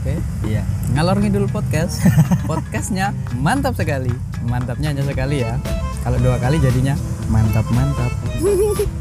Oke. Iya. Ngalor ngidul podcast. Podcastnya mantap sekali. Mantapnya hanya sekali ya. Kalau dua kali jadinya mantap mantap.